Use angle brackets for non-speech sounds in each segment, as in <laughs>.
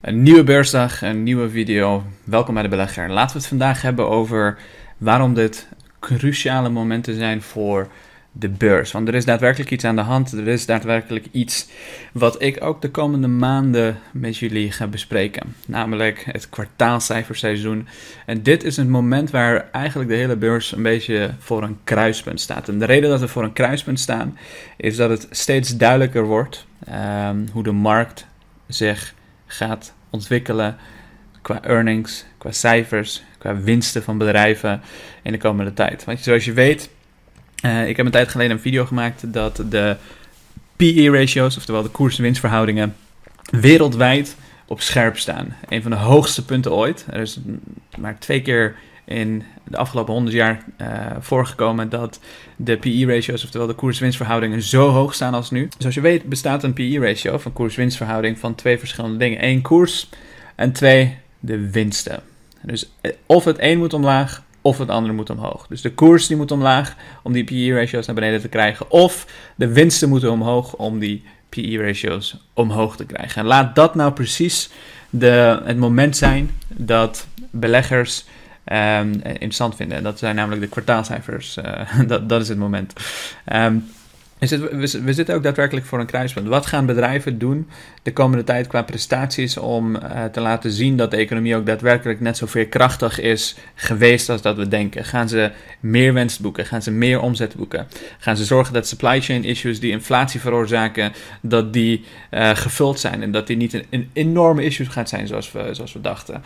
Een nieuwe beursdag, een nieuwe video. Welkom bij de belegger. Laten we het vandaag hebben over waarom dit cruciale momenten zijn voor de beurs. Want er is daadwerkelijk iets aan de hand. Er is daadwerkelijk iets wat ik ook de komende maanden met jullie ga bespreken. Namelijk het kwartaalcijferseizoen. En dit is een moment waar eigenlijk de hele beurs een beetje voor een kruispunt staat. En de reden dat we voor een kruispunt staan, is dat het steeds duidelijker wordt ehm, hoe de markt zich gaat ontwikkelen qua earnings, qua cijfers, qua winsten van bedrijven in de komende tijd. Want zoals je weet, uh, ik heb een tijd geleden een video gemaakt dat de PE-ratio's, oftewel de koers-winstverhoudingen, wereldwijd op scherp staan. Een van de hoogste punten ooit. Er is maar twee keer in de afgelopen 100 jaar uh, voorgekomen dat de PE-ratio's, oftewel de koers-winstverhoudingen, zo hoog staan als nu. Zoals je weet bestaat een PE-ratio van koers-winstverhouding van twee verschillende dingen. Eén koers en twee de winsten. Dus eh, of het een moet omlaag of het andere moet omhoog. Dus de koers die moet omlaag om die PE-ratio's naar beneden te krijgen. Of de winsten moeten omhoog om die PE-ratio's omhoog te krijgen. En laat dat nou precies de, het moment zijn dat beleggers um, interessant vinden. En dat zijn namelijk de kwartaalcijfers. Uh, <laughs> dat, dat is het moment. Um, we, zitten ook daadwerkelijk voor een kruispunt. Wat gaan bedrijven doen de komende tijd qua prestaties om uh, te laten zien dat de economie ook daadwerkelijk net zo veerkrachtig is geweest als dat we denken? Gaan ze meer winst boeken? Gaan ze meer omzet boeken? Gaan ze zorgen dat supply chain issues die inflatie veroorzaken, dat die uh, gevuld zijn en dat die niet een, enorme issue gaat zijn zoals we, zoals we dachten?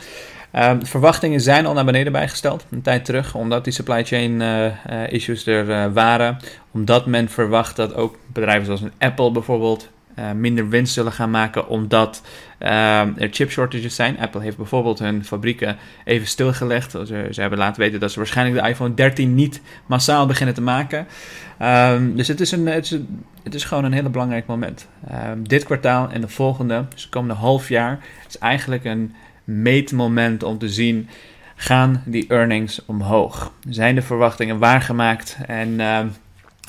Um, verwachtingen zijn al naar beneden bijgesteld, een tijd terug, omdat die supply chain uh, issues er waren. Omdat men verwacht dat ook bedrijven zoals een Apple bijvoorbeeld minder winst zullen gaan maken, omdat ehm, er chip shortages zijn. Apple heeft bijvoorbeeld hun fabrieken even stilgelegd. Ze, ze, hebben laten weten dat ze waarschijnlijk de iPhone 13 niet massaal beginnen te maken. Um, dus het is, een, het, is het is gewoon een hele belangrijk moment. dit kwartaal en de volgende, dus de komende half jaar, is eigenlijk een meetmoment om te zien, gaan die earnings omhoog? Zijn de verwachtingen waargemaakt? En uh,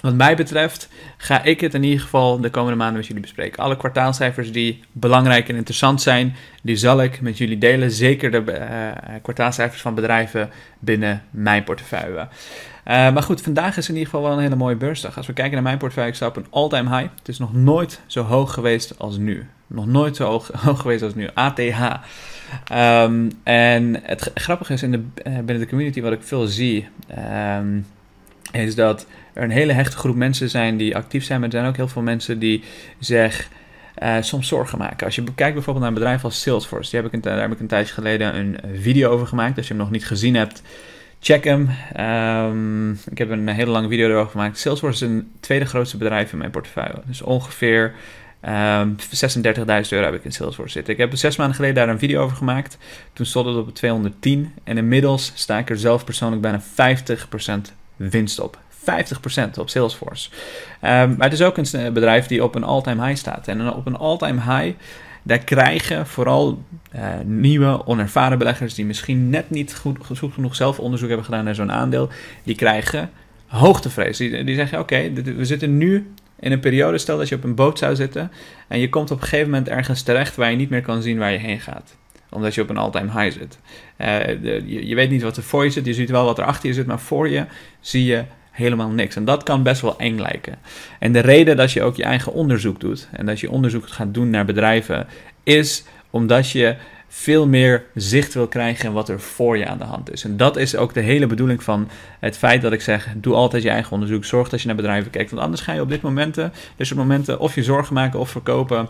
wat mij betreft ga ik het in ieder geval de komende maanden met jullie bespreken. Alle kwartaalcijfers die belangrijk en interessant zijn, die zal ik met jullie delen. Zeker de uh, kwartaalcijfers van bedrijven binnen mijn portefeuille. Uh, maar goed, vandaag is in ieder geval wel een hele mooie beursdag. Als we kijken naar mijn portefeuille, ik sta op een all-time high. Het is nog nooit zo hoog geweest als nu. Nog nooit zo hoog, <laughs> geweest als nu. ATH. Um, en het grappige is in de, uh, binnen de community wat ik veel zie, um, is dat er een hele hechte groep mensen zijn die actief zijn, maar er zijn ook heel veel mensen die zich uh, soms zorgen maken. Als je kijkt bijvoorbeeld naar een bedrijf als Salesforce, die heb ik een, daar heb ik een tijdje geleden een video over gemaakt. Als je hem nog niet gezien hebt, check hem. Um, ik heb een hele lange video erover gemaakt. Salesforce is een tweede grootste bedrijf in mijn portefeuille. Dus ongeveer Um, ehm, 36.000 euro heb ik in Salesforce zitten. Ik heb zes maanden geleden daar een video over gemaakt. Toen stond het op 210. En inmiddels sta ik er zelf persoonlijk bijna 50% winst op. 50% op Salesforce. Um, maar het is ook een bedrijf die op een all-time high staat. En op een all-time high, daar krijgen vooral uh, nieuwe, onervaren beleggers... die misschien net niet goed, genoeg zelf onderzoek hebben gedaan naar zo'n aandeel... die krijgen hoogtevrees. Die, zeggen, oké, we zitten nu in een periode, stel dat je op een boot zou zitten en je komt op een gegeven moment ergens terecht waar je niet meer kan zien waar je heen gaat omdat je op een all-time high zit. De, je, je, weet niet wat er voor je zit, je ziet wel wat er achter je zit, maar voor je zie je helemaal niks. En dat kan best wel eng lijken. En de reden dat je ook je eigen onderzoek doet en dat je onderzoek gaat doen naar bedrijven, is omdat je veel meer zicht wil krijgen wat er voor je aan de hand is. En dat is ook de hele bedoeling van het feit dat ik zeg: doe altijd je eigen onderzoek. Zorg dat je naar bedrijven kijkt. Want anders ga je op dit momenten, dus op momenten, of je zorgen maken of verkopen.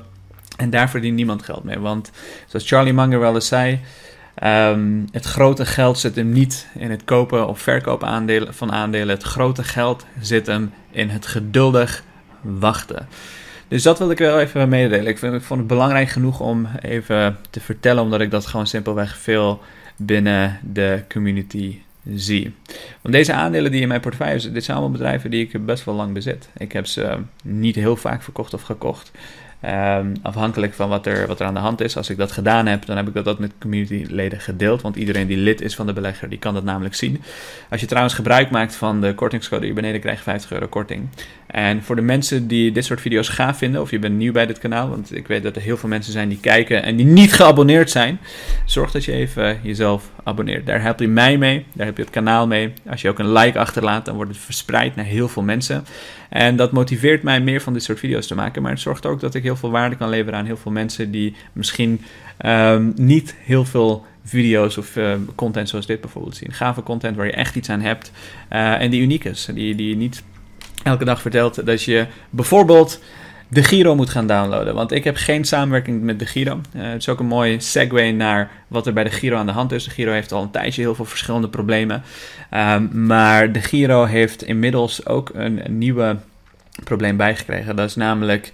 En daar verdient niemand geld mee. Want zoals Charlie Munger wel eens zei. Um, het grote geld zit hem niet in het kopen of verkopen aandelen, van aandelen. Het grote geld zit hem in het geduldig wachten. Dus dat wil ik wel even mededelen. Ik, vind, ik vond het belangrijk genoeg om even te vertellen, omdat ik dat gewoon simpelweg veel binnen de community zie. Want deze aandelen die in mijn portefeuille zitten, dit zijn allemaal bedrijven die ik best wel lang bezit. Ik heb ze niet heel vaak verkocht of gekocht. Ehm, afhankelijk van wat er, wat er aan de hand is. Als ik dat gedaan heb, dan heb ik dat, dat met communityleden gedeeld. Want iedereen die lid is van de belegger, die kan dat namelijk zien. Als je trouwens gebruik maakt van de kortingscode hier beneden, krijg je 50 euro korting. En voor de mensen die dit soort video's gaaf vinden, of je bent nieuw bij dit kanaal, want ik weet dat er heel veel mensen zijn die kijken en die niet geabonneerd zijn, zorg dat je even jezelf abonneert. Daar help je mij mee, daar heb je het kanaal mee. Als je ook een like achterlaat, dan wordt het verspreid naar heel veel mensen. En dat motiveert mij meer van dit soort video's te maken, maar het zorgt ook dat ik heel veel waarde kan leveren aan heel veel mensen die misschien um, niet heel veel video's of uh, content zoals dit bijvoorbeeld zien. Gave content waar je echt iets aan hebt uh, en die uniek is, die, die je niet elke dag vertelt dat je bijvoorbeeld de Giro moet gaan downloaden. Want ik heb geen samenwerking met de Giro. Uh, het is ook een mooie segue naar wat er bij de Giro aan de hand is. De Giro heeft al een tijdje heel veel verschillende problemen. Um, maar de Giro heeft inmiddels ook een, een nieuwe probleem bijgekregen. Dat is namelijk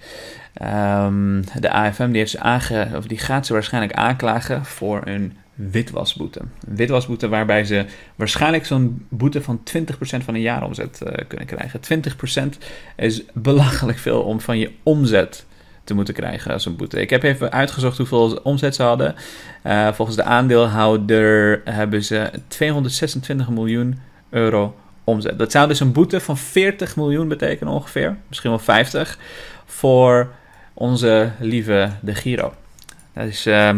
um, de AFM, die, aange, of die gaat ze waarschijnlijk aanklagen voor een witwasboete. Een witwasboete waarbij ze waarschijnlijk zo'n boete van 20% van een jaaromzet uh, kunnen krijgen. 20% is belachelijk veel om van je omzet te moeten krijgen als een boete. Ik heb even uitgezocht hoeveel omzet ze hadden. Uh, volgens de aandeelhouder hebben ze 226 miljoen euro omzet. Dat zou dus een boete van 40 miljoen betekenen ongeveer. Misschien wel 50 voor onze lieve De Giro. Dat is... Uh,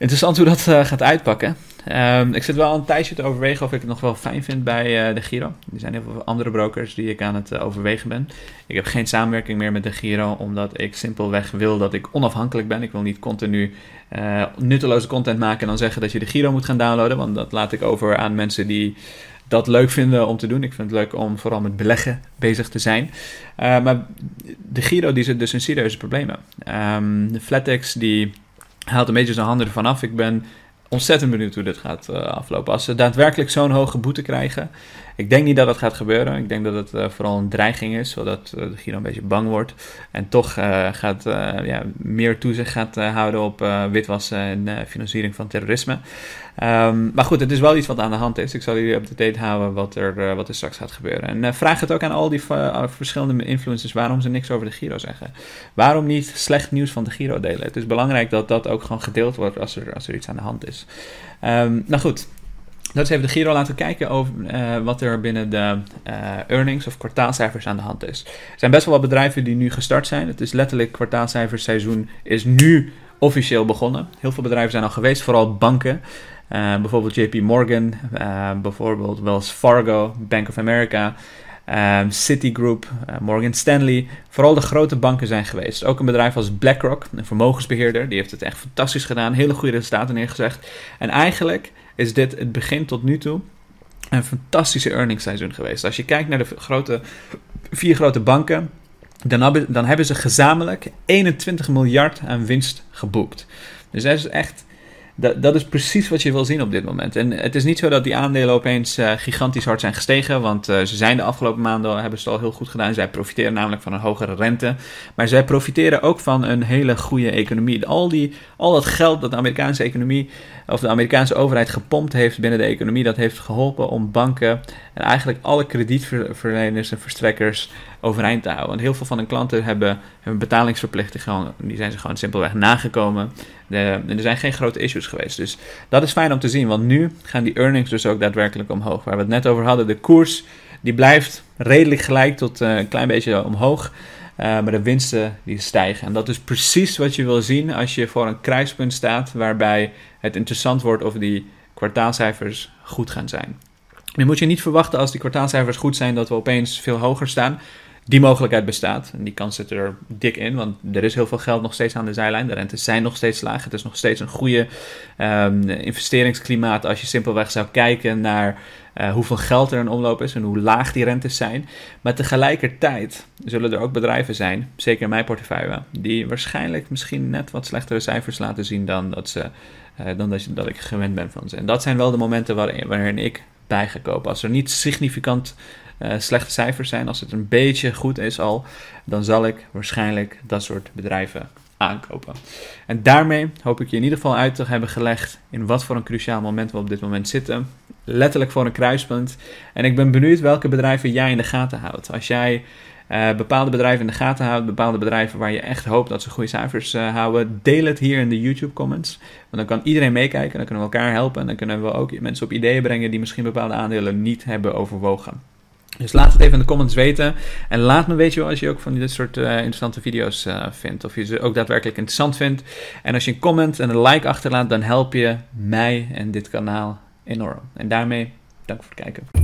Interessant hoe dat uh, gaat uitpakken. Um, ik zit wel een tijdje te overwegen of ik het nog wel fijn vind bij uh, de Giro. Er zijn heel veel andere brokers die ik aan het uh, overwegen ben. Ik heb geen samenwerking meer met de Giro, omdat ik simpelweg wil dat ik onafhankelijk ben. Ik wil niet continu nutteloze content maken en dan zeggen dat je de Giro moet gaan downloaden. Want dat laat ik over aan mensen die dat leuk vinden om te doen. Ik vind het leuk om vooral met beleggen bezig te zijn. maar de Giro die zit dus in serieuze problemen. Um, de Flatex die haalt een beetje zijn handen ervan af. Ik ben ontzettend benieuwd hoe dit gaat uh, aflopen. Als ze daadwerkelijk zo'n hoge boete krijgen. Ik denk niet dat dat gaat gebeuren. Ik denk dat het uh, vooral een dreiging is, zodat uh, Giro een beetje bang wordt. En toch gaat, ja, meer toezicht gaat houden op witwassen en financiering van terrorisme. Um, maar goed, het is wel iets wat aan de hand is. Ik zal jullie op de date houden wat er, wat er straks gaat gebeuren. En vraag het ook aan al die verschillende influencers waarom ze niks over de Giro zeggen. Waarom niet slecht nieuws van de Giro delen? Het is belangrijk dat dat ook gewoon gedeeld wordt als er, als er iets aan de hand is. Um, nou goed, dat is even de Giro laten kijken over uh, wat er binnen de uh, earnings of kwartaalcijfers aan de hand is. Er zijn best wel wat bedrijven die nu gestart zijn. Het is letterlijk kwartaalcijferseizoen is nu officieel begonnen. Heel veel bedrijven zijn al geweest, vooral banken. Uh, bijvoorbeeld JP Morgan, bijvoorbeeld Wells Fargo, Bank of America. Um, Citigroup, uh, Morgan Stanley. Vooral de grote banken zijn geweest. Ook een bedrijf als BlackRock, een vermogensbeheerder, die heeft het echt fantastisch gedaan. Hele goede resultaten neergezegd. En eigenlijk is dit het begin tot nu toe een fantastische earningsseizoen geweest. Als je kijkt naar de grote, vier grote banken, dan hebben ze gezamenlijk 21 miljard aan winst geboekt. Dus dat is echt dat, is precies wat je wil zien op dit moment. En het is niet zo dat die aandelen opeens uh, gigantisch hard zijn gestegen, want uh, ze zijn de afgelopen maanden hebben ze het al heel goed gedaan. Zij profiteren namelijk van een hogere rente, maar zij profiteren ook van een hele goede economie. Al, die, al dat geld dat de Amerikaanse economie of de Amerikaanse overheid gepompt heeft binnen de economie, dat heeft geholpen om banken en eigenlijk alle kredietverleners en verstrekkers overeind te houden. Want heel veel van hun klanten hebben hun betalingsverplichtingen, die zijn ze gewoon simpelweg nagekomen. De, er zijn geen grote issues geweest. Dus dat is fijn om te zien, want nu gaan die earnings dus ook daadwerkelijk omhoog. Waar we het net over hadden, de koers die blijft redelijk gelijk tot uh, een klein beetje omhoog. Uh, maar de winsten die stijgen. En dat is precies wat je wil zien als je voor een kruispunt staat waarbij het interessant wordt of die kwartaalcijfers goed gaan zijn. Nu moet je niet verwachten als die kwartaalcijfers goed zijn dat we opeens veel hoger staan. Die mogelijkheid bestaat en die kans zit er dik in, want er is heel veel geld nog steeds aan de zijlijn. De rentes zijn nog steeds laag. Het is nog steeds een goede um, investeringsklimaat als je simpelweg zou kijken naar uh, hoeveel geld er in omloop is en hoe laag die rentes zijn. Maar tegelijkertijd zullen er ook bedrijven zijn, zeker in mijn portefeuille, die waarschijnlijk misschien net wat slechtere cijfers laten zien dan dat, ze, uh, dan dat, dat ik gewend ben van ze. En dat zijn wel de momenten waarin, waarin ik bij ga kopen. Als er niet significant uh, slechte cijfers zijn, als het een beetje goed is al, dan zal ik waarschijnlijk dat soort bedrijven aankopen. En daarmee hoop ik je in ieder geval uit te hebben gelegd in wat voor een cruciaal moment we op dit moment zitten. Letterlijk voor een kruispunt. En ik ben benieuwd welke bedrijven jij in de gaten houdt. Als jij uh, bepaalde bedrijven in de gaten houdt, bepaalde bedrijven waar je echt hoopt dat ze goede cijfers uh, houden, deel het hier in de YouTube comments. Want dan kan iedereen meekijken, dan kunnen we elkaar helpen en dan kunnen we ook mensen op ideeën brengen die misschien bepaalde aandelen niet hebben overwogen. Dus laat het even in de comments weten. En laat me weten als je ook van dit soort uh, interessante video's vindt. Of je ze ook daadwerkelijk interessant vindt. En als je een comment en een like achterlaat, dan help je mij en dit kanaal enorm. En daarmee, dank voor het kijken.